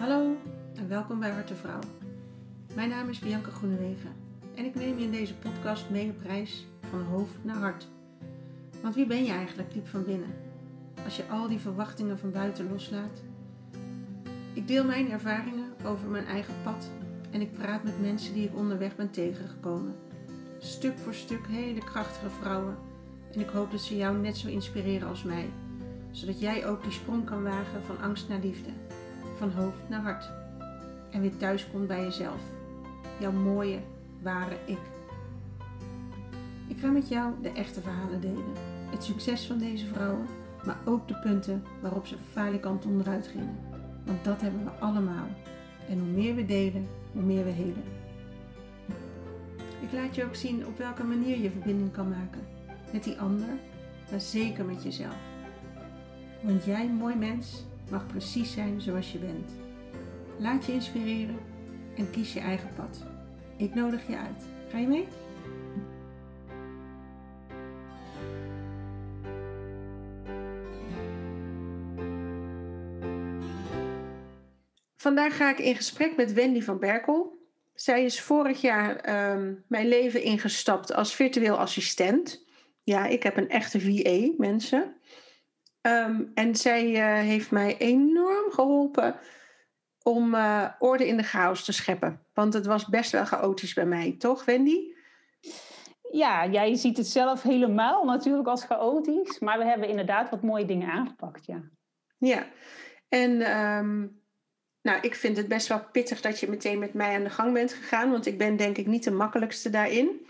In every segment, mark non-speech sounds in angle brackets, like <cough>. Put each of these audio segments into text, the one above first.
Hallo en welkom bij Harte Vrouw. Mijn naam is Bianca Groenewegen en ik neem je in deze podcast mee op reis van hoofd naar hart. Want wie ben je eigenlijk diep van binnen? Als je al die verwachtingen van buiten loslaat. Ik deel mijn ervaringen over mijn eigen pad en ik praat met mensen die ik onderweg ben tegengekomen. Stuk voor stuk hele krachtige vrouwen en ik hoop dat ze jou net zo inspireren als mij, zodat jij ook die sprong kan wagen van angst naar liefde van hoofd naar hart. En weer thuis komt bij jezelf. Jouw mooie, ware ik. Ik ga met jou de echte verhalen delen. Het succes van deze vrouwen, maar ook de punten waarop ze falikant onderuit gingen. Want dat hebben we allemaal. En hoe meer we delen, hoe meer we helen. Ik laat je ook zien op welke manier je verbinding kan maken. Met die ander, maar zeker met jezelf. Want jij, mooi mens, mag precies zijn zoals je bent. Laat je inspireren en kies je eigen pad. Ik nodig je uit. Ga je mee? Vandaag ga ik in gesprek met Wendy van Berkel. Zij is vorig jaar um, mijn leven ingestapt als virtueel assistent. Ja, ik heb een echte VA, mensen. Ehm, en zij uh, heeft mij enorm geholpen om uh, orde in de chaos te scheppen. Want het was best wel chaotisch bij mij, toch Wendy? Ja, jij ziet het zelf helemaal natuurlijk als chaotisch. Maar we hebben inderdaad wat mooie dingen aangepakt, ja. Ja, en um, nou, ik vind het best wel pittig dat je meteen met mij aan de gang bent gegaan. Want ik ben denk ik niet de makkelijkste daarin.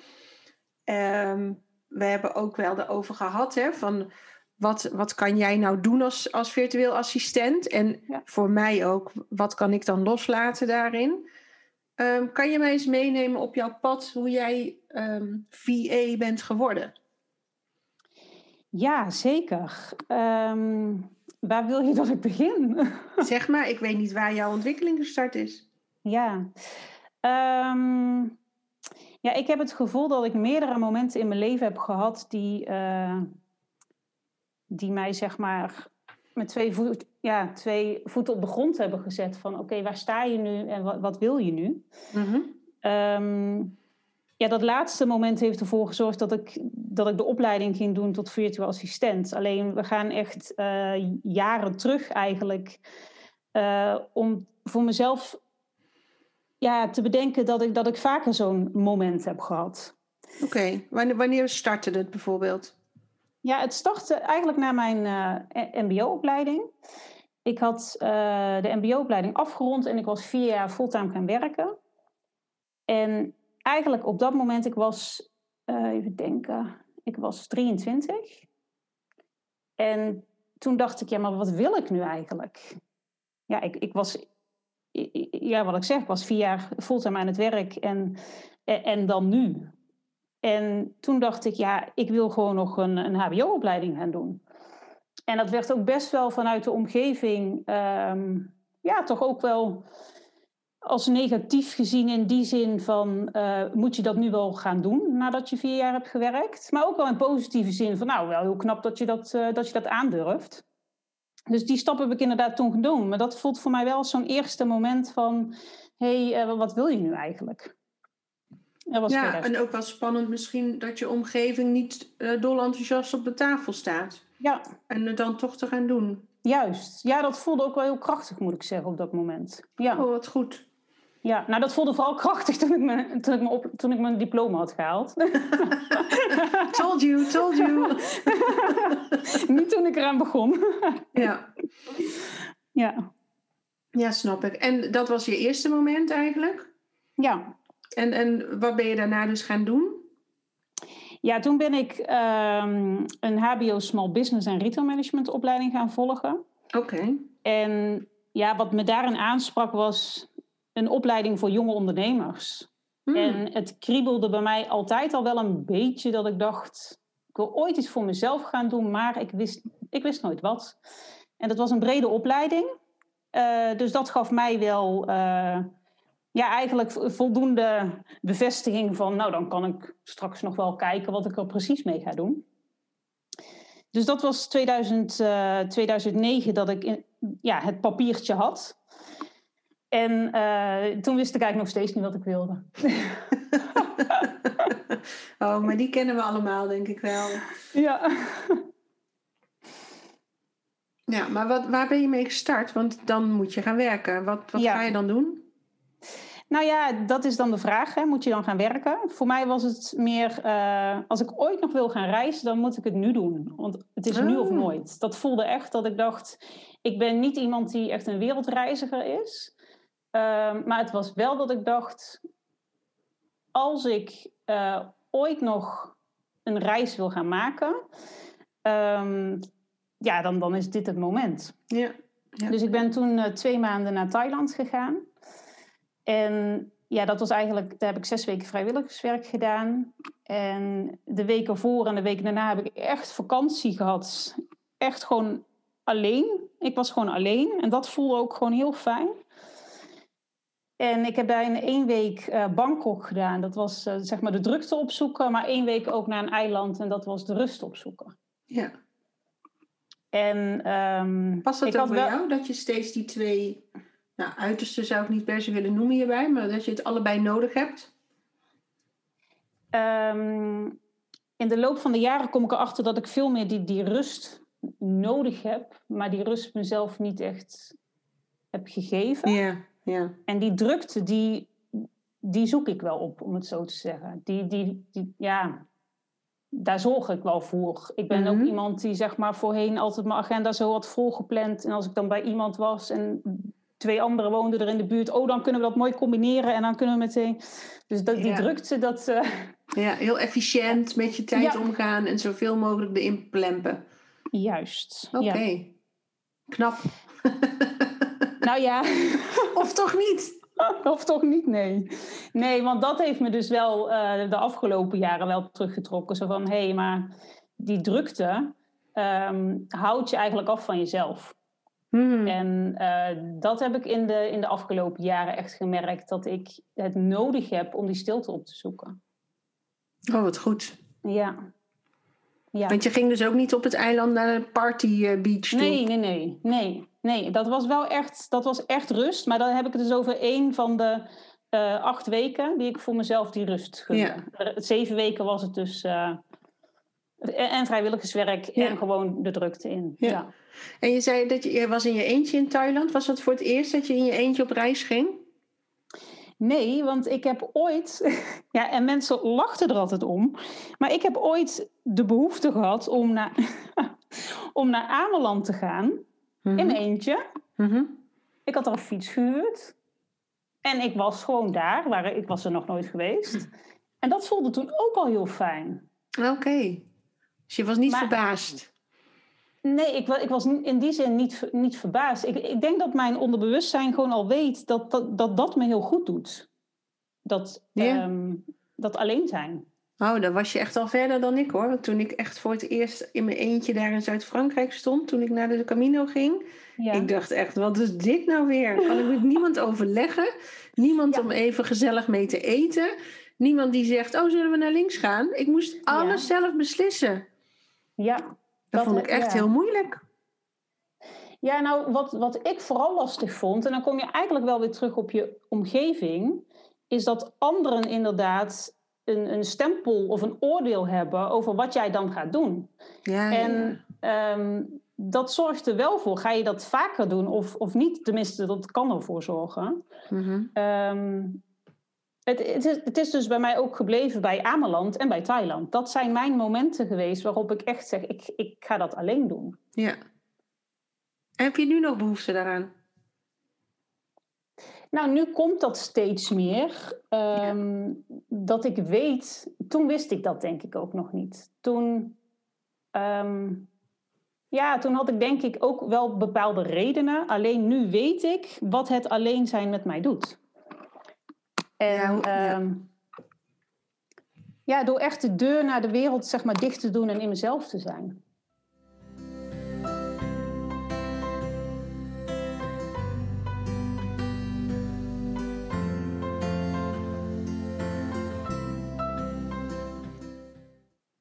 Um, we hebben ook wel erover gehad, hè, van wat, wat kan jij nou doen als, als virtueel assistent? En voor mij ook, wat kan ik dan loslaten daarin? Um, kan je mij eens meenemen op jouw pad hoe jij um, ehm, VA bent geworden? Ja, zeker. Um, waar wil je dat ik begin? <laughs> zeg maar, ik weet niet waar jouw ontwikkeling gestart is. Ja. ja, ik heb het gevoel dat ik meerdere momenten in mijn leven heb gehad die, uh, die mij zeg maar met twee, voet, ja, twee voeten op de grond hebben gezet. Van oké, waar sta je nu en wat, wat wil je nu? Mm ja, dat laatste moment heeft ervoor gezorgd dat ik, dat ik de opleiding ging doen tot virtueel assistent. Alleen we gaan echt uh, jaren terug eigenlijk uh, om voor mezelf ja, te bedenken dat ik, dat ik vaker zo'n moment heb gehad. Oké, wanneer, wanneer startte het bijvoorbeeld? Ja, het startte eigenlijk na mijn uh, MBO-opleiding. Ik had uh, de MBO-opleiding afgerond en ik was vier jaar fulltime gaan werken. En eigenlijk op dat moment, ik was, uh, even denken, ik was 23. En toen dacht ik, ja, maar wat wil ik nu eigenlijk? Ja, ik, ik was, ja, wat ik zeg, ik was vier jaar fulltime aan het werk en, en dan nu. En toen dacht ik, ja, ik wil gewoon nog een, een HBO-opleiding gaan doen. En dat werd ook best wel vanuit de omgeving, um, ja, toch ook wel als negatief gezien in die zin van, uh, moet je dat nu wel gaan doen nadat je vier jaar hebt gewerkt? Maar ook wel in positieve zin van, nou, wel heel knap dat je dat, uh, dat, je dat aandurft. Dus die stap heb ik inderdaad toen gedaan. Maar dat voelt voor mij wel zo'n eerste moment van, hé, hey, uh, wat wil je nu eigenlijk? Ja, en ook wel spannend misschien dat je omgeving niet uh, dol enthousiast op de tafel staat. Ja. En het dan toch te gaan doen. Juist. Ja, dat voelde ook wel heel krachtig, moet ik zeggen, op dat moment. Ja. Oh, wat goed. Ja, nou dat voelde vooral <laughs> krachtig toen ik, me, toen ik, me op, toen ik mijn diploma had gehaald. <laughs> told you, told you. <laughs> Niet toen ik eraan begon. ja. Ja. Ja, snap ik. En dat was je eerste moment eigenlijk? Ja. En, en wat ben je daarna dus gaan doen? Ja, toen ben ik um, een HBO Small Business en Retail Management opleiding gaan volgen. Oké. En ja, wat me daarin aansprak was een opleiding voor jonge ondernemers. Hmm. En het kriebelde bij mij altijd al wel een beetje dat ik dacht, ik wil ooit iets voor mezelf gaan doen, maar ik wist, ik wist nooit wat. En dat was een brede opleiding. Uh, dus dat gaf mij wel uh, ja, eigenlijk voldoende bevestiging van, nou dan kan ik straks nog wel kijken wat ik er precies mee ga doen. Dus dat was 2000, uh, 2009 dat ik in, ja, het papiertje had. En eh, toen wist ik eigenlijk nog steeds niet wat ik wilde. <laughs> oh, maar die kennen we allemaal, denk ik wel. Ja. Ja, maar wat, waar ben je mee gestart? Want dan moet je gaan werken. Wat, wat Ja. ga je dan doen? Nou ja, dat is dan de vraag. Hè? Moet je dan gaan werken? Voor mij was het meer, eh, als ik ooit nog wil gaan reizen, dan moet ik het nu doen. Want het is nu of Oh. nooit. Dat voelde echt dat ik dacht, ik ben niet iemand die echt een wereldreiziger is. Ehm, maar het was wel dat ik dacht, als ik eh, ooit nog een reis wil gaan maken, ehm, ja, dan, dan is dit het moment. Ja. Ja. Dus ik ben toen eh, twee maanden naar Thailand gegaan. En ja, dat was eigenlijk, daar heb ik zes weken vrijwilligerswerk gedaan. En de weken voor en de weken daarna heb ik echt vakantie gehad. Echt gewoon alleen. Ik was gewoon alleen en dat voelde ook gewoon heel fijn. En ik heb daar in één week eh, Bangkok gedaan. Dat was eh, zeg maar de drukte opzoeken, maar één week ook naar een eiland en dat was de rust opzoeken. ja. En, ehm, Past dat ook bij wel- jou? Dat je steeds die twee nou, uitersten zou ik niet per se willen noemen hierbij, maar dat je het allebei nodig hebt? Ehm, in de loop van de jaren kom ik erachter dat ik veel meer die, die rust nodig heb, maar die rust mezelf niet echt heb gegeven. Ja, ja. En die drukte, die, die zoek ik wel op, om het zo te zeggen. Die, die, die, ja, daar zorg ik wel voor. Ik ben Mhm. ook iemand die zeg maar voorheen altijd mijn agenda zo had volgepland. En als ik dan bij iemand was en twee anderen woonden er in de buurt, oh, dan kunnen we dat mooi combineren en dan kunnen we meteen. Dus dat, die Ja. drukte, dat. eh, Ja, heel efficiënt met je tijd Ja. omgaan en zoveel mogelijk erin plempen. Juist. Oké. Ja. Knap. <laughs> Nou ja, <laughs> Of toch niet? of toch niet? Nee. Nee, want dat heeft me dus wel eh, de afgelopen jaren wel teruggetrokken. Zo van, hé, hey, maar die drukte ehm, houdt je eigenlijk af van jezelf. Hmm. En eh, dat heb ik in de, in de afgelopen jaren echt gemerkt. Dat ik het nodig heb om die stilte op te zoeken. Oh, wat goed. Ja. Ja. Want je ging dus ook niet op het eiland naar de party eh, beach toe? Nee, nee, nee, nee, nee. Dat was wel echt, dat was echt rust. Maar dan heb ik het dus over één van de eh, acht weken die ik voor mezelf die rust gunde. Ja. Zeven weken was het dus en, vrijwilligerswerk Ja. en gewoon de drukte in. Ja. Ja. En je zei dat je, je was in je eentje in Thailand. Was dat voor het eerst dat je in je eentje op reis ging? Nee, want ik heb ooit, <laughs> ja, en mensen lachten er altijd om, maar ik heb ooit de behoefte gehad om naar, <laughs> om naar Ameland te gaan in mijn eentje. Mhm. Ik had er een fiets gehuurd. En ik was gewoon daar, waar ik was er nog nooit geweest. En dat voelde toen ook al heel fijn. Oké. Dus je was niet Maar- verbaasd? Nee, ik, ik was in die zin niet, niet verbaasd. Ik, ik denk dat mijn onderbewustzijn gewoon al weet dat dat, dat, dat me heel goed doet. Dat, Ja. ehm, dat alleen zijn. Oh, dan was je echt al verder dan ik hoor. Want toen ik echt voor het eerst in mijn eentje daar in Zuid-Frankrijk stond, toen ik naar de Camino ging, Ja. ik dacht echt, wat is dit nou weer? Kan ik met niemand <laughs> overleggen? Niemand Ja. om even gezellig mee te eten? Niemand die zegt, oh, zullen we naar links gaan? Ik moest alles zelf beslissen. Ja. Dat, Dat vond ik echt ja. heel moeilijk. Ja, nou, wat, wat ik vooral lastig vond, en dan kom je eigenlijk wel weer terug op je omgeving, is dat anderen inderdaad een, een stempel of een oordeel hebben over wat jij dan gaat doen. Ja, En ehm, dat zorgt er wel voor. Ga je dat vaker doen of, of niet? Tenminste, dat kan ervoor zorgen. Ehm, het, het, is, het is dus bij mij ook gebleven bij Ameland en bij Thailand. Dat zijn mijn momenten geweest waarop ik echt zeg, ik, ik ga dat alleen doen. ja. En heb je nu nog behoefte daaraan? Nou, nu komt dat steeds meer. Ehm, Dat ik weet, toen wist ik dat denk ik ook nog niet. Toen, ehm, ja, toen had ik denk ik ook wel bepaalde redenen. Alleen nu weet ik wat het alleen zijn met mij doet. En Ja, hoe- ja. ja, ja door echt de deur naar de wereld zeg maar dicht te doen en in mezelf te zijn.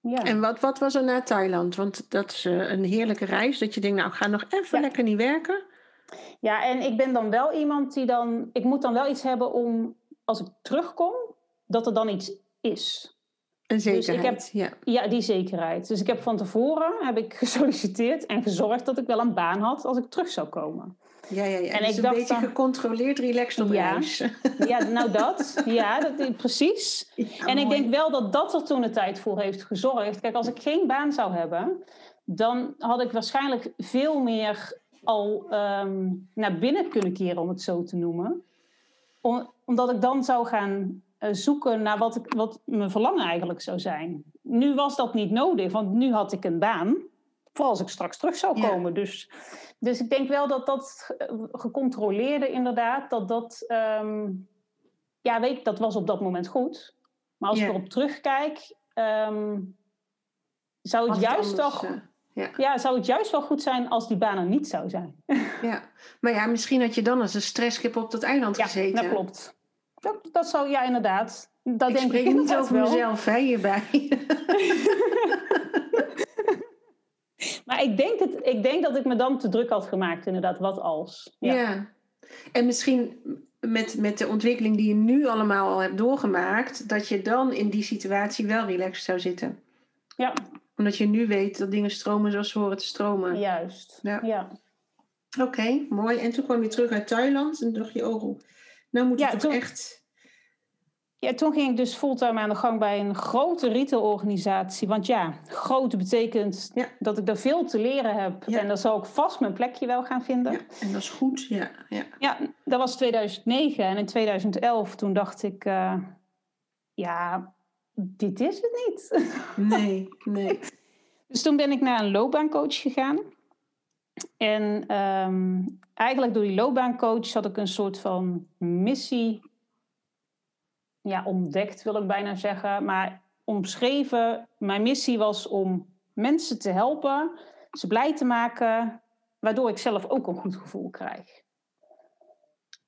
Ja. En wat, wat was er na Thailand? Want dat is eh, een heerlijke reis. Dat je denkt, nou, ik ga nog even Ja. lekker niet werken. Ja, en ik ben dan wel iemand die dan... Ik moet dan wel iets hebben om, als ik terugkom, dat er dan iets is. Een Dus ik zekerheid, ja. Ja, die zekerheid. Dus ik heb van tevoren heb ik <laughs> gesolliciteerd en gezorgd dat ik wel een baan had als ik terug zou komen. Ja, ja, ja. En dus ik een dacht beetje dan- gecontroleerd, relaxed op Ja. reis. <laughs> Ja, nou dat. Ja, dat, precies. Ja, en ik denk wel dat dat er toen de tijd voor heeft gezorgd. Kijk, als ik geen baan zou hebben, dan had ik waarschijnlijk veel meer al ehm, naar binnen kunnen keren, om het zo te noemen. Om- omdat ik dan zou gaan eh, zoeken naar wat, ik, wat mijn verlangen eigenlijk zou zijn. Nu was dat niet nodig, want nu had ik een baan. Voor als ik straks terug zou Ja. komen. Dus, dus ik denk wel dat dat gecontroleerde inderdaad, dat dat... ehm, ja, weet ik, dat was op dat moment goed. Maar als Ja. ik erop terugkijk, ehm, zou, het Had juist wel, eh, ja. ja, zou het juist wel goed zijn als die baan er niet zou zijn. <laughs> ja. Maar ja, misschien had je dan als een stresskip op dat eiland Ja, gezeten. dat klopt. Dat, dat zou, ja, inderdaad. Dat Ik denk spreek ik niet over wel. mezelf hè, hierbij. <laughs> Maar ik denk, het, ik denk dat ik me dan te druk had gemaakt, inderdaad. Wat als? Ja. Ja. En misschien met, met de ontwikkeling die je nu allemaal al hebt doorgemaakt, dat je dan in die situatie wel relaxed zou zitten. Ja, Omdat je nu weet dat dingen stromen zoals ze horen te stromen. juist. Ja. Ja. Oké, mooi. En toen kwam je terug uit Thailand en dacht je, oh, nou moet Ja, het toch toen- echt... Ja, toen ging ik dus fulltime aan de gang bij een grote retailorganisatie. Want ja, groot betekent Ja. dat ik daar veel te leren heb. En dan zal ik vast mijn plekje wel gaan vinden. En dat is goed. Ja, ja. Ja, dat was 2009. En in 2011 toen dacht ik, eh, ja, dit is het niet. Nee, <laughs> nee. Dus toen ben ik naar een loopbaancoach gegaan. En ehm, eigenlijk door die loopbaancoach had ik een soort van missie ja, ontdekt, wil ik bijna zeggen. Maar omschreven, mijn missie was om mensen te helpen, ze blij te maken, waardoor ik zelf ook een goed gevoel krijg.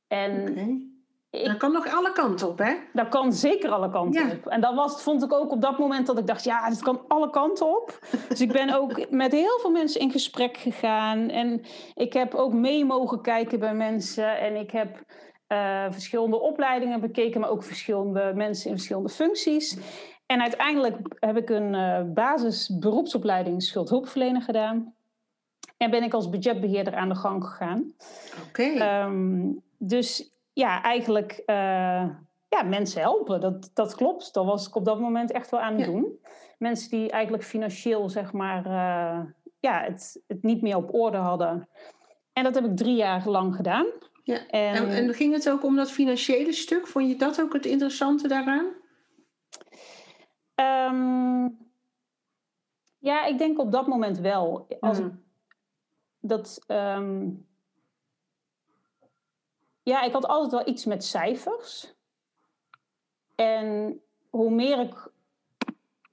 En. Ik Dat kan nog alle kanten op, hè? dat kan zeker alle kanten Ja. op. En dat was, vond ik ook op dat moment dat ik dacht, ja, het kan alle kanten op. Dus ik ben ook <laughs> met heel veel mensen in gesprek gegaan. En ik heb ook mee mogen kijken bij mensen. En ik heb eh, verschillende opleidingen bekeken, maar ook verschillende mensen in verschillende functies. En uiteindelijk heb ik een eh, basis beroepsopleiding schuldhulpverlener gedaan. En ben ik als budgetbeheerder aan de gang gegaan. Oké. Ehm, dus ja, eigenlijk eh, ja, mensen helpen. Dat, dat klopt. Dat was ik op dat moment echt wel aan het Ja. doen. Mensen die eigenlijk financieel, zeg maar, eh, ja, het, het niet meer op orde hadden. En dat heb ik drie jaar lang gedaan. ja. En, En, en ging het ook om dat financiële stuk? Vond je dat ook het interessante daaraan? ehm, ja, ik denk op dat moment wel. Als Hmm. dat. ehm, ja, ik had altijd wel iets met cijfers. En hoe meer ik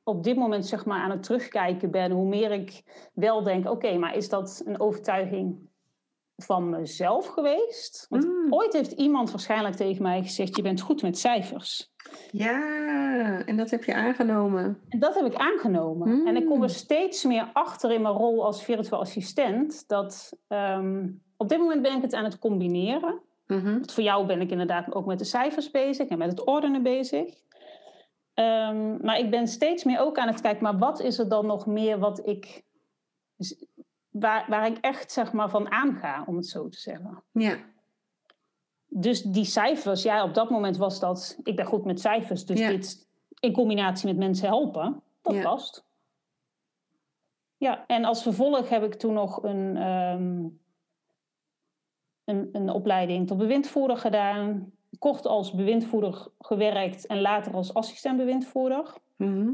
op dit moment zeg maar aan het terugkijken ben, hoe meer ik wel denk: oké, maar is dat een overtuiging van mezelf geweest? Want Mm. ooit heeft iemand waarschijnlijk tegen mij gezegd: je bent goed met cijfers. Ja, en dat heb je aangenomen. En dat heb ik aangenomen. En ik kom er Mm. steeds meer achter in mijn rol als virtueel assistent. Dat ehm, op dit moment ben ik het aan het combineren. Mhm. Voor jou ben ik inderdaad ook met de cijfers bezig en met het ordenen bezig. Ehm, maar ik ben steeds meer ook aan het kijken, maar wat is er dan nog meer wat ik, waar, waar ik echt zeg maar van aanga, om het zo te zeggen. Ja, Dus die cijfers, ja, op dat moment was dat, ik ben goed met cijfers, dus Ja. dit in combinatie met mensen helpen, dat Ja. past. Ja, en als vervolg heb ik toen nog een, ehm, een, een opleiding tot bewindvoerder gedaan. Kort als bewindvoerder gewerkt en later als assistent bewindvoerder. Mhm.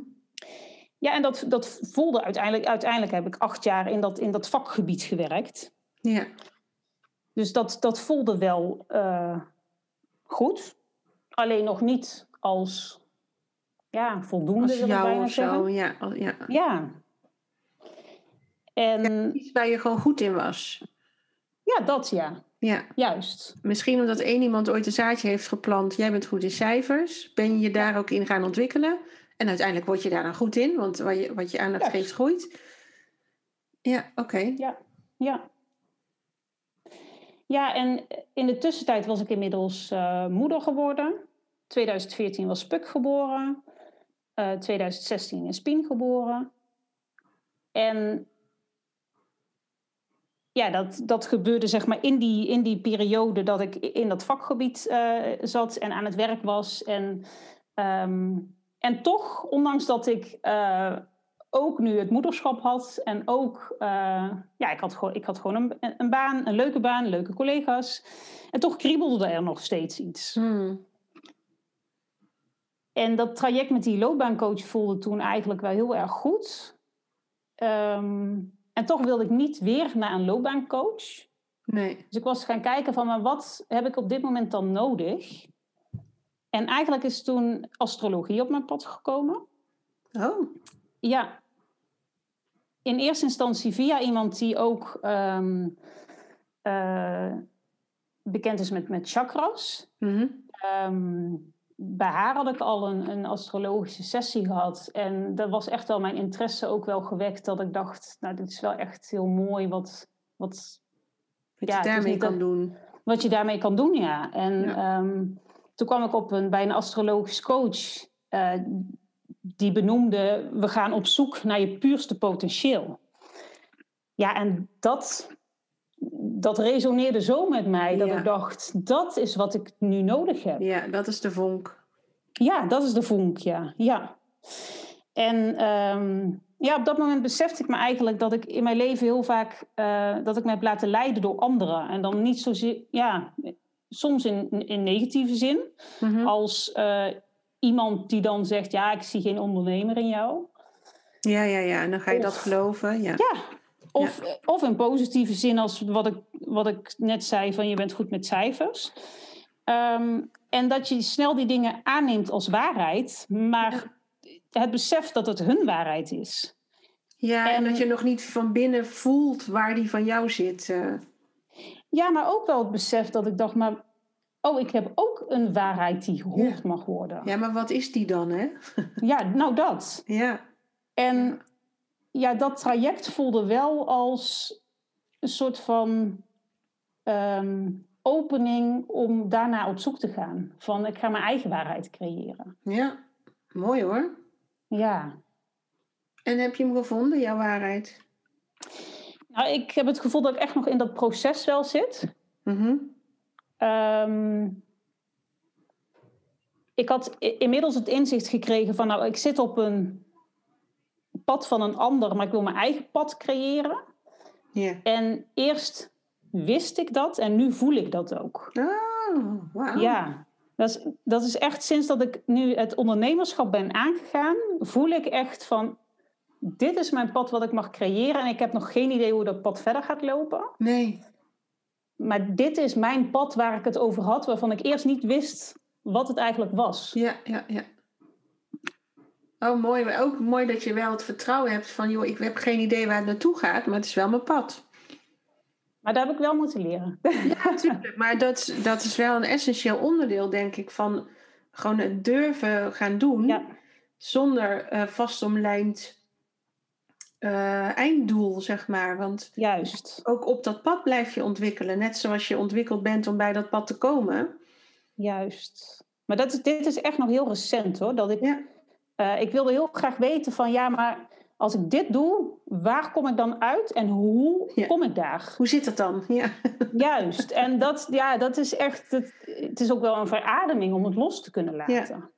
Ja, en dat, dat voelde uiteindelijk, uiteindelijk heb ik acht jaar in dat, in dat vakgebied gewerkt. ja. Dus dat, dat voelde wel eh, goed. Alleen nog niet als ja, voldoende, Als jou bijna of zeggen. zo. Ja, ja. Ja. En Iets waar je gewoon goed in was. ja, dat ja. Ja, Juist. misschien omdat één iemand ooit een zaadje heeft geplant. Jij bent goed in cijfers. Ben je je daar ook in gaan ontwikkelen? En uiteindelijk word je daar dan goed in, want wat je, wat je aandacht Juist. geeft groeit. Ja, oké. Ja. Ja. Ja, en in de tussentijd was ik inmiddels uh, moeder geworden. 2014 was Puk geboren. Uh, 2016 is Pien geboren. En ja, dat, dat gebeurde zeg maar in die, in die periode dat ik in dat vakgebied uh, zat en aan het werk was. En, um, en toch, ondanks dat ik uh, ook nu het moederschap had en ook, uh, ja, ik had gewoon, ik had gewoon een, een baan, een leuke baan, leuke collega's. En toch kriebelde er nog steeds iets. Hmm. En dat traject met die loopbaancoach voelde toen eigenlijk wel heel erg goed. Um, en toch wilde ik niet weer naar een loopbaancoach. Nee. Dus ik was gaan kijken van, maar wat heb ik op dit moment dan nodig? En eigenlijk is toen astrologie op mijn pad gekomen. Oh. Ja. In eerste instantie via iemand die ook um, uh, bekend is met, met chakras. Mm -hmm bij haar had ik al een, een, astrologische sessie gehad. En dat was echt wel mijn interesse ook wel gewekt. Dat ik dacht, nou, dit is wel echt heel mooi wat... Wat, wat ja, je daarmee kan doen. Wat je daarmee kan doen, ja. En ehm, toen kwam ik op een, bij een astrologisch coach... Uh, die benoemde, we gaan op zoek naar je puurste potentieel. Ja, en dat, dat resoneerde zo met mij dat ik dacht, dat is wat ik nu nodig heb. Ja, dat is de vonk. Ja, dat is de vonk, ja. ja. En ehm, ja, op dat moment besefte ik me eigenlijk dat ik in mijn leven heel vaak uh, dat ik me heb laten leiden door anderen. En dan niet zozeer, ja, soms in, in negatieve zin. Mhm. Als uh, iemand die dan zegt, ja, ik zie geen ondernemer in jou. Ja, ja, ja. En dan ga je dat geloven. Ja. ja, of, of in positieve zin als wat ik, wat ik net zei van je bent goed met cijfers. Ehm, en dat je snel die dingen aanneemt als waarheid, maar het besef dat het hun waarheid is. Ja, en, dat je nog niet van binnen voelt waar die van jou zit. Uh. Ja, maar ook wel het besef dat ik dacht, maar oh, ik heb ook een waarheid die gehoord mag worden. Ja, maar wat is die dan, hè? <laughs> ja, nou dat. Ja. En ja, dat traject voelde wel als een soort van ehm, opening om daarna op zoek te gaan. Van ik ga mijn eigen waarheid creëren. Ja, mooi hoor. Ja. En heb je hem gevonden, jouw waarheid? Nou, ik heb het gevoel dat ik echt nog in dat proces wel zit. Mm ik had inmiddels het inzicht gekregen van, nou, ik zit op een pad van een ander, maar ik wil mijn eigen pad creëren. Ja. En eerst wist ik dat en nu voel ik dat ook. Oh, wow. Ja, dat is, dat is echt sinds dat ik nu het ondernemerschap ben aangegaan, voel ik echt van, dit is mijn pad wat ik mag creëren en ik heb nog geen idee hoe dat pad verder gaat lopen. Nee. Maar dit is mijn pad waar ik het over had, waarvan ik eerst niet wist wat het eigenlijk was. Ja, ja, ja. Oh, mooi. Maar ook mooi dat je wel het vertrouwen hebt van, joh, ik heb geen idee waar het naartoe gaat, maar het is wel mijn pad. Maar daar heb ik wel moeten leren. Ja, natuurlijk. Maar dat, dat is wel een essentieel onderdeel, denk ik, van gewoon het durven gaan doen. Ja. Zonder uh, vastomlijnd uh, einddoel, zeg maar. Want Juist. ook op dat pad blijf je ontwikkelen. Net zoals je ontwikkeld bent om bij dat pad te komen. Juist. Maar dat dit is echt nog heel recent hoor. Dat ik ja. Uh, ik wilde heel graag weten van ja, maar als ik dit doe, waar kom ik dan uit en hoe kom ik daar? Hoe zit het dan? Ja. Juist. En dat, ja, dat is echt, het, het is ook wel een verademing om het los te kunnen laten. Ja.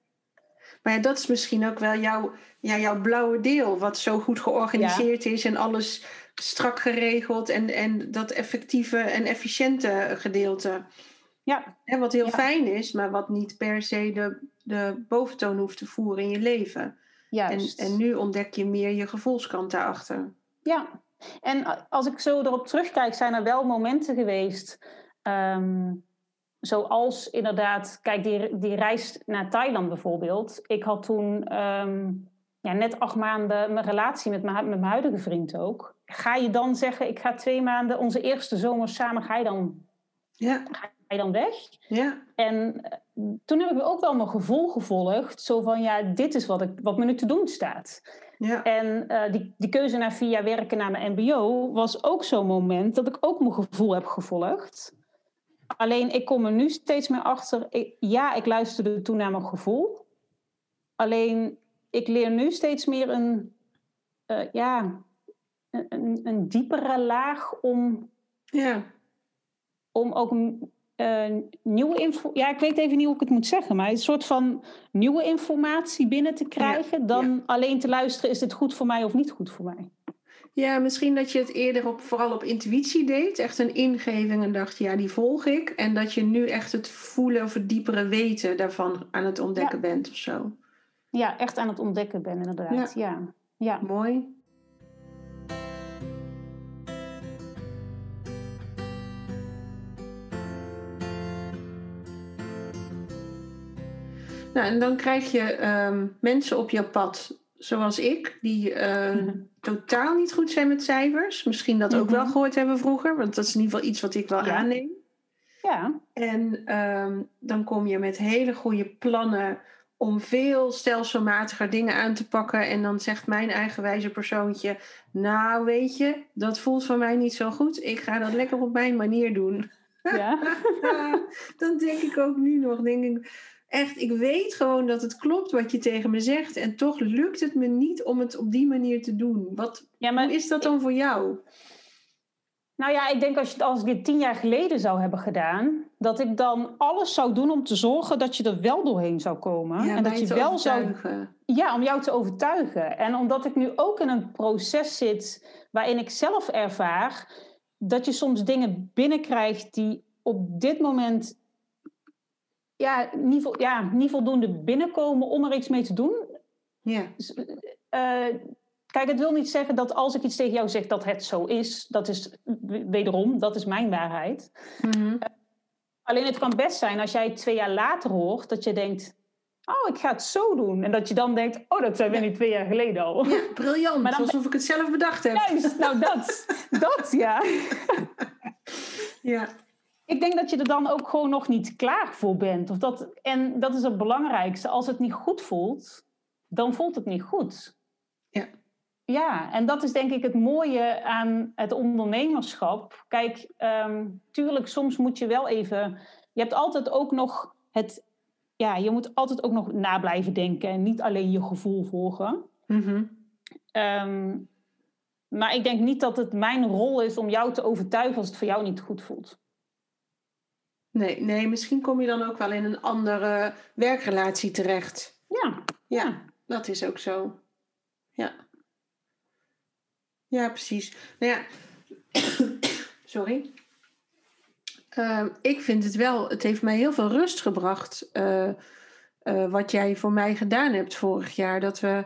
Maar ja, dat is misschien ook wel jouw, ja, jouw blauwe deel, wat zo goed georganiseerd is en alles strak geregeld en, en dat effectieve en efficiënte gedeelte. Ja. En wat heel fijn is, maar wat niet per se de, de boventoon hoeft te voeren in je leven. Juist. En, en nu ontdek je meer je gevoelskant daarachter. Ja, en als ik zo erop terugkijk, zijn er wel momenten geweest. Um, zoals inderdaad, kijk, die, die reis naar Thailand bijvoorbeeld. Ik had toen um, ja, net acht maanden mijn relatie met mijn, met mijn huidige vriend ook. Ga je dan zeggen, ik ga twee maanden, onze eerste zomer samen, ga je dan, ja. ga je dan weg? Ja. En toen heb ik ook wel mijn gevoel gevolgd. Zo van, ja, dit is wat, ik, wat me nu te doen staat. Ja. En uh, die, die keuze naar vier jaar werken naar mijn mbo... was ook zo'n moment dat ik ook mijn gevoel heb gevolgd. Alleen ik kom er nu steeds meer achter. Ik, ja, ik luisterde toen naar mijn gevoel. Alleen ik leer nu steeds meer een, uh, ja, een, een diepere laag om, ja. om ook uh, nieuwe info. Ja, ik weet even niet hoe ik het moet zeggen, maar een soort van nieuwe informatie binnen te krijgen. dan alleen te luisteren: is dit goed voor mij of niet goed voor mij? Ja, misschien dat je het eerder op, vooral op intuïtie deed. Echt een ingeving en dacht, ja, die volg ik. En dat je nu echt het voelen of het diepere weten daarvan aan het ontdekken bent of zo. Ja, echt aan het ontdekken ben inderdaad. Ja. ja. Mooi. Nou, en dan krijg je ehm, mensen op jouw pad, zoals ik, die uh, totaal niet goed zijn met cijfers. Misschien dat ook wel mhm. gehoord hebben vroeger, want dat is in ieder geval iets wat ik wel aanneem. Ja. En ehm, dan kom je met hele goede plannen om veel stelselmatiger dingen aan te pakken. En dan zegt mijn eigenwijze persoontje: Nou, weet je, dat voelt voor mij niet zo goed. Ik ga dat lekker op mijn manier doen. Ja. <laughs> dan denk ik ook nu nog, denk ik, echt, ik weet gewoon dat het klopt wat je tegen me zegt. En toch lukt het me niet om het op die manier te doen. Wat, ja, maar, hoe is dat dan voor jou? Nou ja, ik denk als, je, als ik dit tien jaar geleden zou hebben gedaan, dat ik dan alles zou doen om te zorgen dat je er wel doorheen zou komen. Ja, en dat je wel overtuigen. zou. Ja, om jou te overtuigen. En omdat ik nu ook in een proces zit waarin ik zelf ervaar dat je soms dingen binnenkrijgt die op dit moment ja, niet, ja, niet voldoende binnenkomen om er iets mee te doen. Ja. Uh, kijk, het wil niet zeggen dat als ik iets tegen jou zeg dat het zo is. Dat is wederom, dat is mijn waarheid. Mm uh, alleen het kan best zijn als jij twee jaar later hoort dat je denkt. Oh, ik ga het zo doen. En dat je dan denkt, oh, dat zijn we niet twee jaar geleden al. Ja, briljant. Maar dan, alsof ik het zelf bedacht heb. Juist, nou dat, dat ja. <laughs> ja. Ik denk dat je er dan ook gewoon nog niet klaar voor bent. Of dat, en dat is het belangrijkste. Als het niet goed voelt, dan voelt het niet goed. Ja. Ja, en dat is denk ik het mooie aan het ondernemerschap. Kijk, um, tuurlijk, soms moet je wel even. Je hebt altijd ook nog het. Ja, je moet altijd ook nog na blijven denken en niet alleen je gevoel volgen. Mm maar ik denk niet dat het mijn rol is om jou te overtuigen als het voor jou niet goed voelt. Nee, nee, misschien kom je dan ook wel in een andere werkrelatie terecht. Ja. Ja, dat is ook zo. Ja. Ja, precies. Nou ja, <coughs> sorry. Uh, ik vind het wel, het heeft mij heel veel rust gebracht. Uh, uh, wat jij voor mij gedaan hebt vorig jaar. Dat we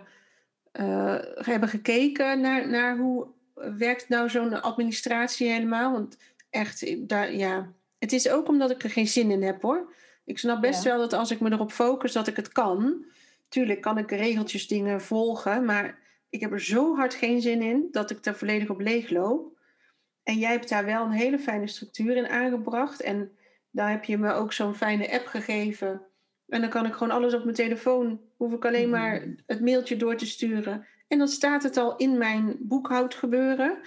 hebben gekeken naar, naar hoe werkt nou zo'n administratie helemaal. Want echt, daar, ja, het is ook omdat ik er geen zin in heb hoor. Ik snap best wel dat als ik me erop focus dat ik het kan. Tuurlijk kan ik regeltjes dingen volgen, maar ik heb er zo hard geen zin in dat ik er volledig op leeg loop. En jij hebt daar wel een hele fijne structuur in aangebracht. En daar heb je me ook zo'n fijne app gegeven. En dan kan ik gewoon alles op mijn telefoon, hoef ik alleen maar het mailtje door te sturen. En dan staat het al in mijn boekhoudgebeuren.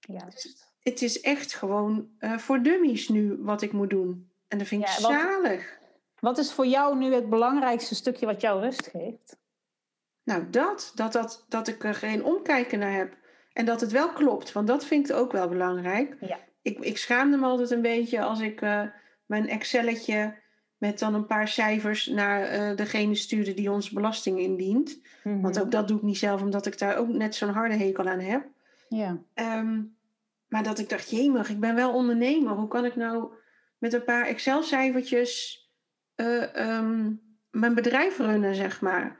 Juist het is echt gewoon uh, voor dummies nu wat ik moet doen. En dat vind ik zalig. Wat is voor jou nu het belangrijkste stukje wat jou rust geeft? Nou, dat. Dat, dat, dat ik er geen omkijken naar heb. En dat het wel klopt, want dat vind ik ook wel belangrijk. Ja. Ik, ik schaamde me altijd een beetje als ik uh, mijn Excelletje met dan een paar cijfers naar uh, degene stuurde die ons belasting indient. Mm -hmm. Want ook dat doe ik niet zelf, omdat ik daar ook net zo'n harde hekel aan heb. Ja. Um, maar dat ik dacht, jemig, ik ben wel ondernemer. Hoe kan ik nou met een paar Excel-cijfertjes uh, um, mijn bedrijf runnen, zeg maar.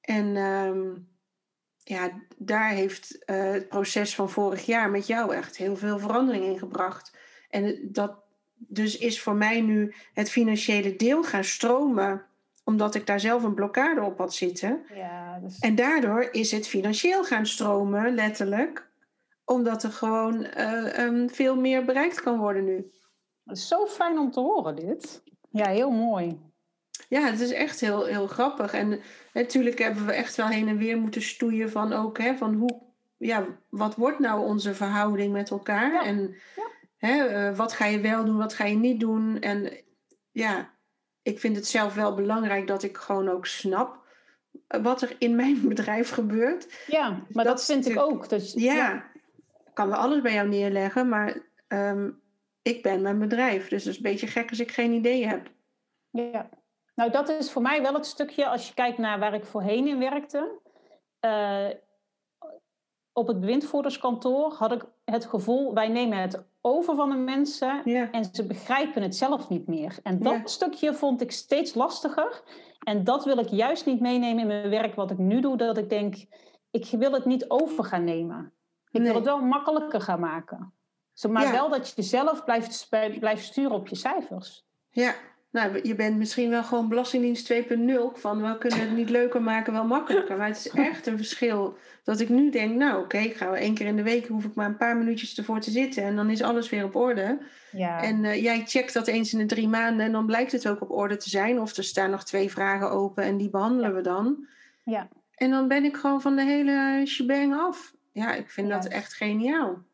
En um, ja, daar heeft uh, het proces van vorig jaar met jou echt heel veel verandering in gebracht. En dat dus is voor mij nu het financiële deel gaan stromen omdat ik daar zelf een blokkade op had zitten. Ja, dus... En daardoor is het financieel gaan stromen, letterlijk omdat er gewoon uh, um, veel meer bereikt kan worden nu. Het is zo fijn om te horen dit. Ja, heel mooi. Ja, het is echt heel, heel grappig. En natuurlijk hebben we echt wel heen en weer moeten stoeien van ook, hè, van hoe, ja, wat wordt nou onze verhouding met elkaar? Ja. En ja. hè, eh, wat ga je wel doen, wat ga je niet doen. En ja, ik vind het zelf wel belangrijk dat ik gewoon ook snap wat er in mijn <laughs> bedrijf gebeurt. Ja, maar dat, vind ik ook. Dat, ja, kan wel alles bij jou neerleggen, maar ehm, ik ben mijn bedrijf. Dus het is een beetje gek als ik geen idee heb. Ja, nou dat is voor mij wel het stukje, als je kijkt naar waar ik voorheen in werkte. Uh, op het bewindvoerderskantoor had ik het gevoel, wij nemen het over van de mensen en ze begrijpen het zelf niet meer. En dat stukje vond ik steeds lastiger. En dat wil ik juist niet meenemen in mijn werk wat ik nu doe, dat ik denk, ik wil het niet over gaan nemen. Ik wil het wel makkelijker gaan maken. Maar wel dat je zelf blijft, blijft sturen op je cijfers. Ja, nou, je bent misschien wel gewoon Belastingdienst 2.0 van we kunnen het niet leuker maken, wel makkelijker. Maar het is <laughs> echt een verschil dat ik nu denk, nou oké, ik ga één keer in de week, hoef ik maar een paar minuutjes ervoor te zitten en dan is alles weer op orde. Ja. En uh, jij checkt dat eens in de drie maanden en dan blijkt het ook op orde te zijn. Of er staan nog twee vragen open en die behandelen we dan. Ja. En dan ben ik gewoon van de hele shebang af. Ja, ik vind dat echt geniaal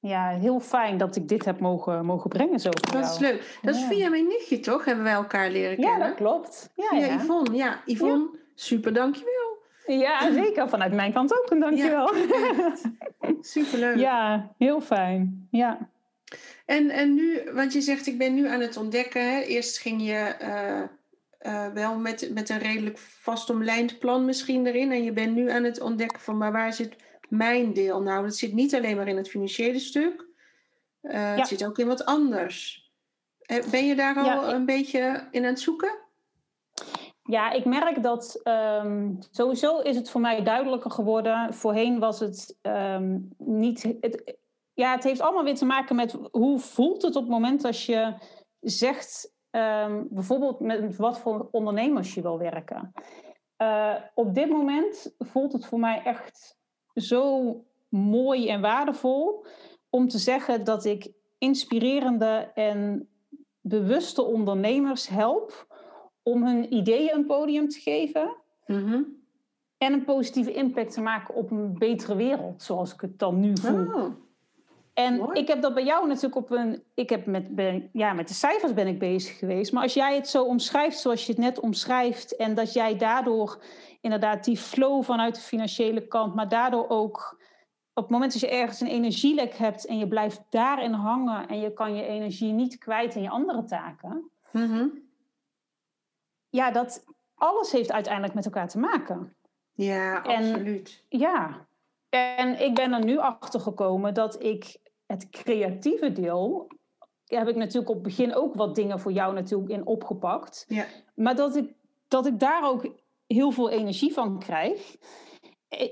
ja, heel fijn dat ik dit heb mogen, mogen brengen zo Dat is leuk. Dat is via mijn nichtje, toch? Hebben wij elkaar leren kennen? Ja, dat klopt. Ja, via ja. Yvonne. Ja, Yvonne, super dankjewel. Ja, <laughs> zeker. Vanuit mijn kant ook een dankjewel. Ja, <laughs> Superleuk. Ja, heel fijn. Ja. En, en nu, want je zegt ik ben nu aan het ontdekken. Hè? Eerst ging je uh, uh, wel met, met een redelijk vastomlijnd plan misschien erin. En je bent nu aan het ontdekken van maar waar zit mijn deel? Nou, dat zit niet alleen maar in het financiële stuk. Uh, Het zit ook in wat anders. Eh, ben je daar al een beetje in aan het zoeken? Ja, ik merk dat um, sowieso is het voor mij duidelijker geworden. Voorheen was het um, niet. Het, ja, het heeft allemaal weer te maken met hoe voelt het op het moment als je zegt, um, bijvoorbeeld met wat voor ondernemers je wil werken. Uh, op dit moment voelt het voor mij echt zo mooi en waardevol om te zeggen dat ik inspirerende en bewuste ondernemers help om hun ideeën een podium te geven. Mhm. En een positieve impact te maken op een betere wereld, zoals ik het dan nu voel. Oh. En ik heb dat bij jou natuurlijk op een. Ik heb met, ja, met de cijfers ben ik bezig geweest. Maar als jij het zo omschrijft zoals je het net omschrijft. En dat jij daardoor inderdaad die flow vanuit de financiële kant. Maar daardoor ook op het moment dat je ergens een energielek hebt. En je blijft daarin hangen. En je kan je energie niet kwijt in je andere taken. Mhm. Ja, dat alles heeft uiteindelijk met elkaar te maken. Ja, absoluut. ja, en ik ben er nu achter gekomen dat ik het creatieve deel heb ik natuurlijk op het begin ook wat dingen voor jou natuurlijk in opgepakt. Ja. Maar dat ik, dat ik daar ook heel veel energie van krijg.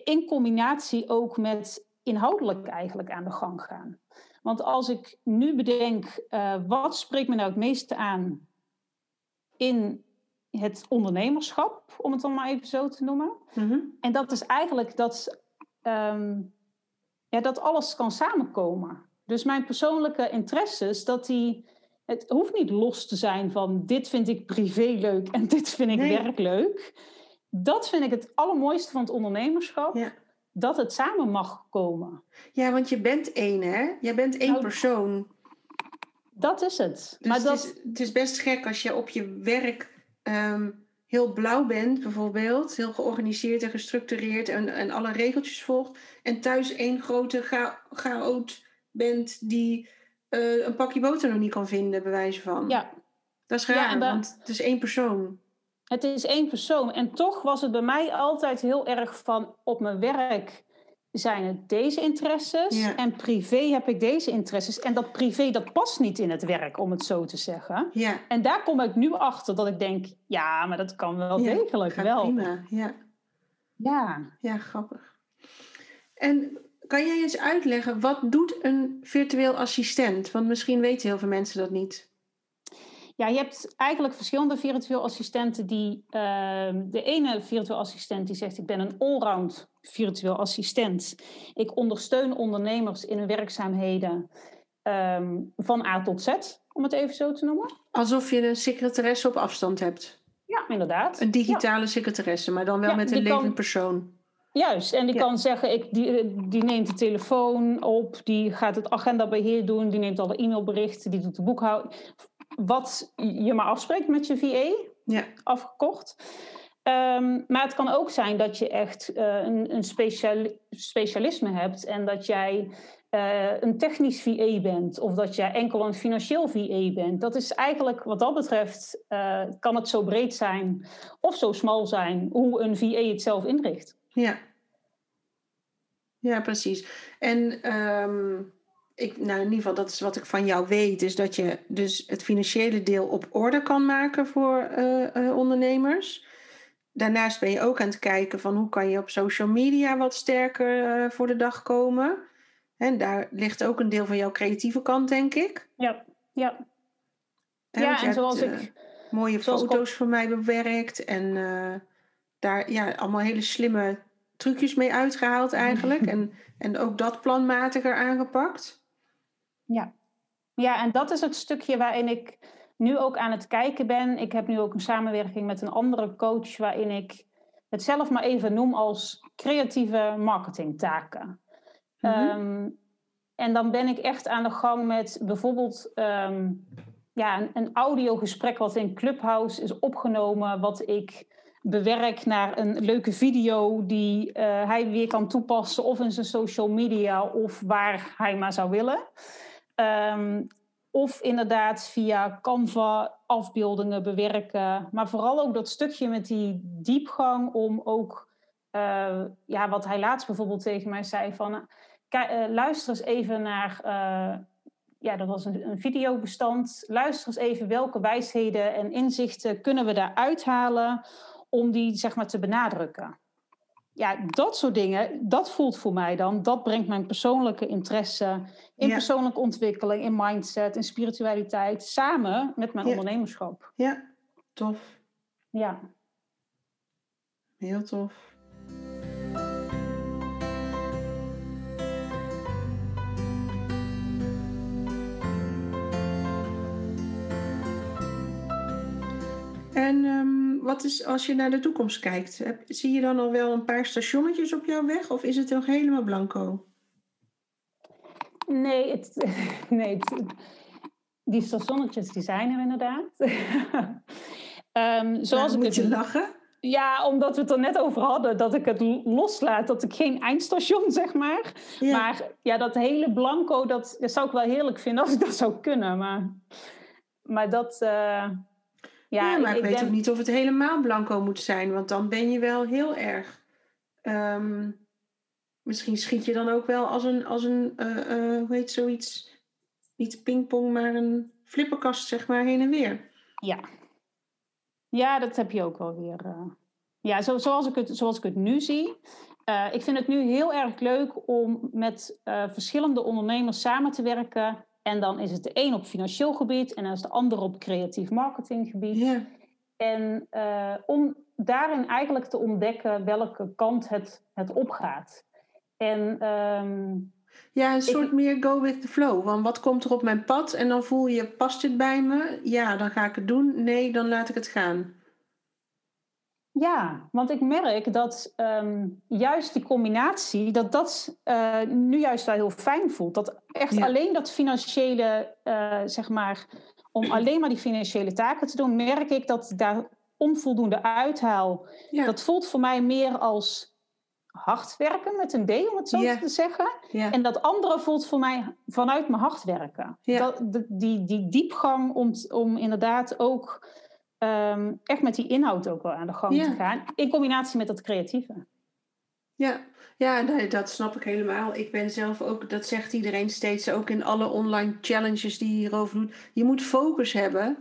In combinatie ook met inhoudelijk eigenlijk aan de gang gaan. Want als ik nu bedenk, uh, wat spreekt me nou het meeste aan in het ondernemerschap, om het dan maar even zo te noemen. Mhm. En dat is eigenlijk dat, um, ja, dat alles kan samenkomen. Dus mijn persoonlijke interesses, dat die. Het hoeft niet los te zijn van dit vind ik privé leuk en <laughs> dit vind ik werk leuk. Dat vind ik het allermooiste van het ondernemerschap. Ja. Dat het samen mag komen. Ja, want je bent één, hè? Jij bent één nou, persoon. Dat is het. Dus maar dat... het, is, het is best gek als je op je werk ehm, heel blauw bent, bijvoorbeeld. Heel georganiseerd en gestructureerd en, en alle regeltjes volgt. En thuis één grote chaot bent die uh, een pakje boter nog niet kan vinden, bij wijze van. Ja. Dat is raar, want het is één persoon. Het is één persoon. En toch was het bij mij altijd heel erg van op mijn werk zijn het deze interesses en privé heb ik deze interesses. En dat privé, dat past niet in het werk, om het zo te zeggen. Ja. En daar kom ik nu achter dat ik denk, ja, maar dat kan wel degelijk wel. Prima, ja. Ja. Ja, grappig. En kan jij eens uitleggen, wat doet een virtueel assistent? Want misschien weten heel veel mensen dat niet. Ja, je hebt eigenlijk verschillende virtueel assistenten. Die, uh, de ene virtueel assistent die zegt: Ik ben een allround virtueel assistent. Ik ondersteun ondernemers in hun werkzaamheden um, van A tot Z, om het even zo te noemen. Alsof je een secretaresse op afstand hebt. Ja, inderdaad. Een digitale secretaresse, maar dan wel met een levend persoon. Juist. En die Ja. kan zeggen, ik, die, die neemt de telefoon op, die gaat het agendabeheer doen, die neemt alle e-mailberichten, die doet de boekhouding. Wat je maar afspreekt met je VA, Ja, afgekocht. Ehm, maar het kan ook zijn dat je echt eh, een, een speciali- specialisme hebt en dat jij eh, een technisch VA bent of dat jij enkel een financieel VA bent. Dat is eigenlijk wat dat betreft, eh, kan het zo breed zijn of zo smal zijn hoe een VA het zelf inricht. Ja. Ja, precies. En ehm, ik, nou, in ieder geval, dat is wat ik van jou weet, is dat je dus het financiële deel op orde kan maken voor eh, eh, ondernemers. Daarnaast ben je ook aan het kijken van hoe kan je op social media wat sterker eh, voor de dag komen. En daar ligt ook een deel van jouw creatieve kant, denk ik. Ja, ja. Hè, ja en zoals hebt, ik. mooie zoals ik foto's voor mij bewerkt en daar ja, allemaal hele slimme trucjes mee uitgehaald eigenlijk. <laughs> en, en ook dat planmatiger aangepakt. Ja. ja, en dat is het stukje waarin ik nu ook aan het kijken ben. Ik heb nu ook een samenwerking met een andere coach waarin ik het zelf maar even noem als creatieve marketingtaken. Ehm, en dan ben ik echt aan de gang met bijvoorbeeld ehm, ja, een, een audiogesprek wat in Clubhouse is opgenomen, wat ik bewerk naar een leuke video die eh, hij weer kan toepassen, of in zijn social media, of waar hij maar zou willen. Ehm, of inderdaad via Canva afbeeldingen bewerken. Maar vooral ook dat stukje met die diepgang om ook, eh, ja, wat hij laatst bijvoorbeeld tegen mij zei van, eh, luister eens even naar, ja, dat was een, een videobestand. Luister eens even welke wijsheden en inzichten kunnen we daar uithalen om die zeg maar te benadrukken. Ja, dat soort dingen, dat voelt voor mij dan, dat brengt mijn persoonlijke interesse in Ja. persoonlijke ontwikkeling, in mindset, in spiritualiteit, samen met mijn Ja. ondernemerschap. Ja, tof. Ja. Heel tof. En ehm, wat is als je naar de toekomst kijkt? Heb, zie je dan al wel een paar stationnetjes op jouw weg of is het nog helemaal blanco? Nee, het, <laughs> nee het- die stationnetjes die zijn er inderdaad. <laughs> Ehm, zoals Nou, ik moet je lachen. Ja, omdat we het er net over hadden, dat ik het loslaat, dat ik geen eindstation, zeg maar. Ja. Maar ja, dat hele blanco, dat, dat zou ik wel heerlijk vinden als ik dat zou kunnen. Maar, maar dat, eh, ja, Ja, maar ik, weet denk- ook niet of het helemaal blanco moet zijn, want dan ben je wel heel erg. ehm, misschien schiet je dan ook wel als een, als een eh, eh, hoe heet zoiets? Niet pingpong, maar een flipperkast, zeg maar, heen en weer. Ja. ja, dat heb je ook wel weer. eh. Ja, zo, zoals, ik het, zoals ik het nu zie. Ik vind het nu heel erg leuk om met verschillende ondernemers samen te werken. En dan is het de een op financieel gebied en dan is de ander op creatief marketinggebied. Ja, En eh, om daarin eigenlijk te ontdekken welke kant het, het opgaat. En ehm, ja een soort meer go with the flow. Want wat komt er op mijn pad? En dan voel je, past dit bij me? Ja, dan ga ik het doen. Nee, dan laat ik het gaan. Ja, want ik merk dat ehm, juist die combinatie, dat dat eh, nu juist wel heel fijn voelt. Dat echt Ja. alleen dat financiële, eh, zeg maar, om <clears throat> alleen maar die financiële taken te doen, merk ik dat ik daar onvoldoende uithaal. Ja, Dat voelt voor mij meer als hard werken met een D, om het zo te zeggen. En dat andere voelt voor mij vanuit mijn hart werken. Dat, die, die diepgang om, om inderdaad ook ehm, echt met die inhoud ook wel aan de gang Ja. te gaan. In combinatie met dat creatieve. Ja, ja nee, dat snap ik helemaal. Ik ben zelf ook, dat zegt iedereen steeds, ook in alle online challenges die je hierover doet. Je moet focus hebben.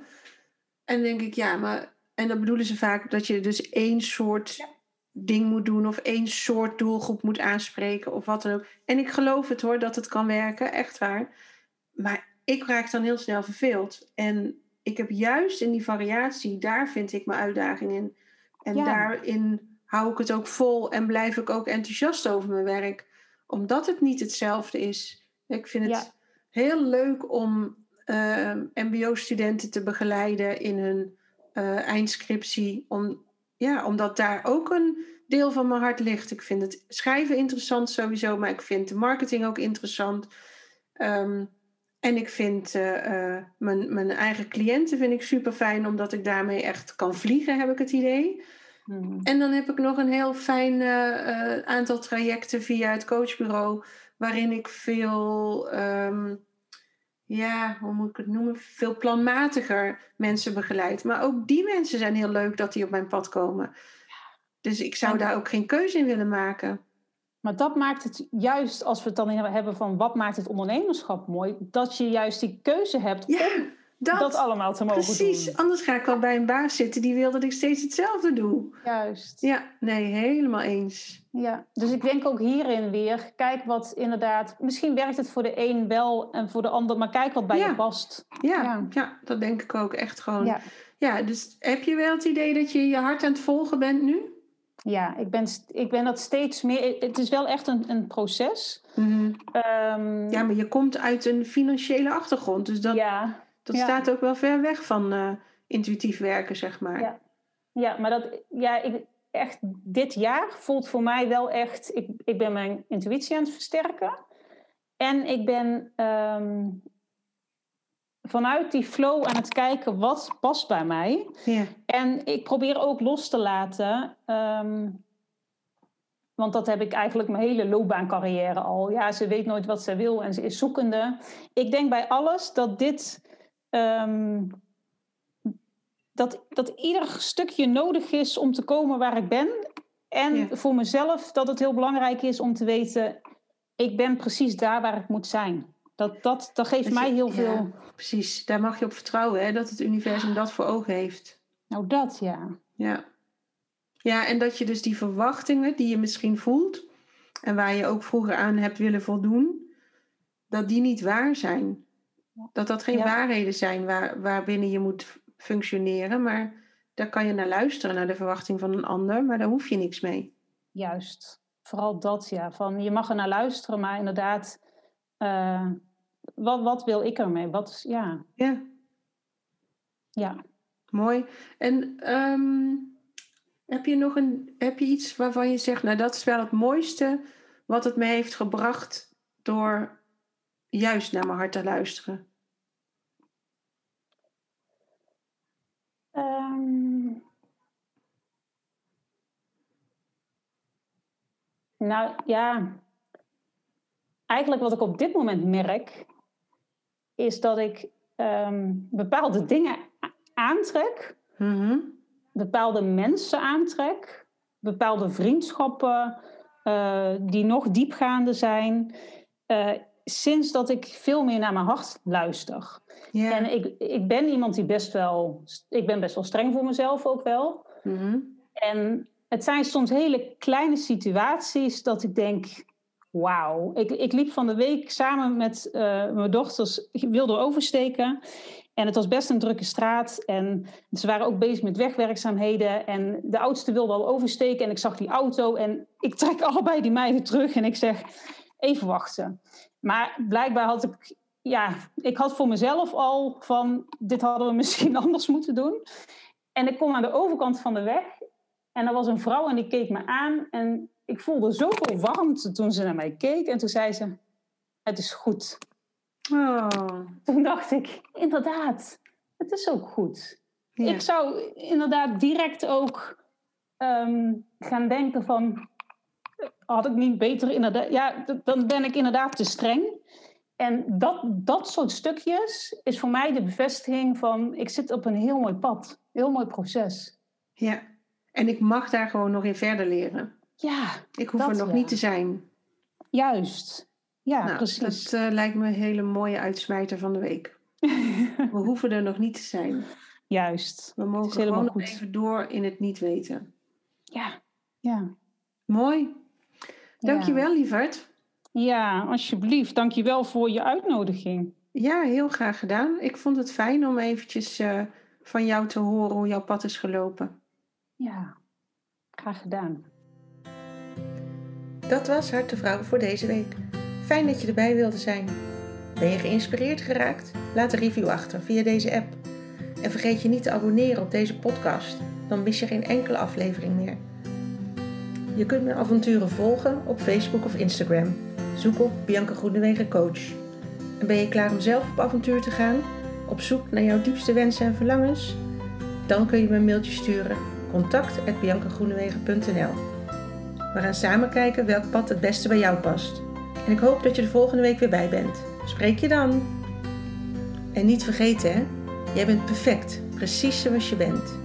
En denk ik, ja, maar. En dan bedoelen ze vaak dat je dus één soort ding moet doen, of één soort doelgroep moet aanspreken, of wat dan ook. En ik geloof het hoor, dat het kan werken, echt waar. Maar ik raak dan heel snel verveeld. En ik heb juist in die variatie, daar vind ik mijn uitdaging in. En Ja. daarin hou ik het ook vol en blijf ik ook enthousiast over mijn werk. Omdat het niet hetzelfde is. Ik vind het Ja. heel leuk om MBO-studenten te begeleiden in hun eh, eindscriptie. Om, ja, omdat daar ook een deel van mijn hart ligt. Ik vind het schrijven interessant sowieso, maar ik vind de marketing ook interessant. Ehm, en ik vind eh, eh, mijn, mijn eigen cliënten vind ik super fijn, omdat ik daarmee echt kan vliegen, heb ik het idee. Mhm. En dan heb ik nog een heel fijn uh, aantal trajecten via het coachbureau, waarin ik veel, ehm, ja, hoe moet ik het noemen, veel planmatiger mensen begeleid. Maar ook die mensen zijn heel leuk dat die op mijn pad komen. Dus ik zou daar ook geen keuze in willen maken. Maar dat maakt het juist, als we het dan hebben van wat maakt het ondernemerschap mooi, dat je juist die keuze hebt om dat, dat allemaal te mogen precies. doen. Precies, anders ga ik wel bij een baas zitten die wil dat ik steeds hetzelfde doe. Juist. Ja, nee, helemaal eens. Ja, dus ik denk ook hierin weer, kijk wat inderdaad, misschien werkt het voor de een wel en voor de ander, maar kijk wat bij je past. Ja, ja, ja. dat denk ik ook echt gewoon. Ja. ja, dus heb je wel het idee dat je je hart aan het volgen bent nu? Ja, ik ben, ik ben dat steeds meer. Het is wel echt een, een proces. Mhm. Ehm, ja, maar je komt uit een financiële achtergrond. Dus dat, ja, dat staat ook wel ver weg van uh, intuïtief werken, zeg maar. Ja, ja maar dat, ja, ik, echt, dit jaar voelt voor mij wel echt. Ik, ik ben mijn intuïtie aan het versterken. En ik ben ehm, vanuit die flow aan het kijken wat past bij mij. Ja. En ik probeer ook los te laten. Ehm, want dat heb ik eigenlijk mijn hele loopbaancarrière al. Ja, ze weet nooit wat ze wil en ze is zoekende. Ik denk bij alles dat dit. Ehm, dat, dat ieder stukje nodig is om te komen waar ik ben. En voor mezelf dat het heel belangrijk is om te weten: ik ben precies daar waar ik moet zijn. Dat, dat, dat geeft mij heel veel. precies, daar mag je op vertrouwen, hè, dat het universum dat voor ogen heeft. Nou, dat ja. Ja. Ja, en dat je dus die verwachtingen die je misschien voelt en waar je ook vroeger aan hebt willen voldoen, dat die niet waar zijn. Dat dat geen waarheden zijn waar, waarbinnen je moet functioneren, maar daar kan je naar luisteren, naar de verwachting van een ander, maar daar hoef je niks mee. Juist, vooral dat ja. Van, je mag er naar luisteren, maar inderdaad, uh, wat, wat wil ik ermee? Wat, ja. ja. Ja. Mooi. En um, heb je nog een, heb je iets waarvan je zegt, nou dat is wel het mooiste wat het me heeft gebracht door juist naar mijn hart te luisteren? Um, nou ja, eigenlijk wat ik op dit moment merk, is dat ik ehm, bepaalde dingen aantrek, mhm. bepaalde mensen aantrek, bepaalde vriendschappen uh, die nog diepgaande zijn, uh, sinds dat ik veel meer naar mijn hart luister. En ik, ik ben iemand die best wel, ik ben best wel streng voor mezelf ook wel. Mhm. En het zijn soms hele kleine situaties dat ik denk, Wauw. Ik, ik liep van de week samen met uh, mijn dochters, wilde oversteken. En het was best een drukke straat. En ze waren ook bezig met wegwerkzaamheden. En de oudste wilde al oversteken. En ik zag die auto. En ik trek <laughs> allebei die meiden terug. En ik zeg, even wachten. Maar blijkbaar had ik... Ja, ik had voor mezelf al van... Dit hadden we <laughs> misschien anders moeten doen. En ik kom aan de overkant van de weg. En er was een vrouw en die keek me aan. En ik voelde zoveel warmte toen ze naar mij keek. En toen zei ze, het is goed. Oh. Toen dacht ik, inderdaad, het is ook goed. Ik zou inderdaad direct ook ehm, gaan denken van... Had ik niet beter inderdaad... Ja, dan ben ik inderdaad te streng. En dat, dat soort stukjes is voor mij de bevestiging van... Ik zit op een heel mooi pad. Heel mooi proces. Ja, en ik mag daar gewoon nog in verder leren. Ja, ik hoef er nog niet te zijn. Juist. Ja, nou, precies. Dat uh, lijkt me een hele mooie uitsmijter van de week. <laughs> we hoeven er nog niet te zijn. Juist. We mogen gewoon nog even door in het niet weten. Ja, ja. Mooi. Dankjewel, ja. lieverd. Ja, alsjeblieft. Dankjewel voor je uitnodiging. Ja, heel graag gedaan. Ik vond het fijn om eventjes uh, van jou te horen hoe jouw pad is gelopen. Ja, graag gedaan. Dat was Hart de Vrouw voor deze week. Fijn dat je erbij wilde zijn. Ben je geïnspireerd geraakt? Laat een review achter via deze app. En vergeet je niet te abonneren op deze podcast. dan mis je geen enkele aflevering meer. Je kunt mijn avonturen volgen op Facebook of Instagram. Zoek op Bianca Groenewegen Coach. En ben je klaar om zelf op avontuur te gaan? Op zoek naar jouw diepste wensen en verlangens? Dan kun je me een mailtje sturen. contact.biancagroenewegen.nl We gaan samen kijken welk pad het beste bij jou past. En ik hoop dat je er volgende week weer bij bent. Spreek je dan! En niet vergeten hè, jij bent perfect, precies zoals je bent.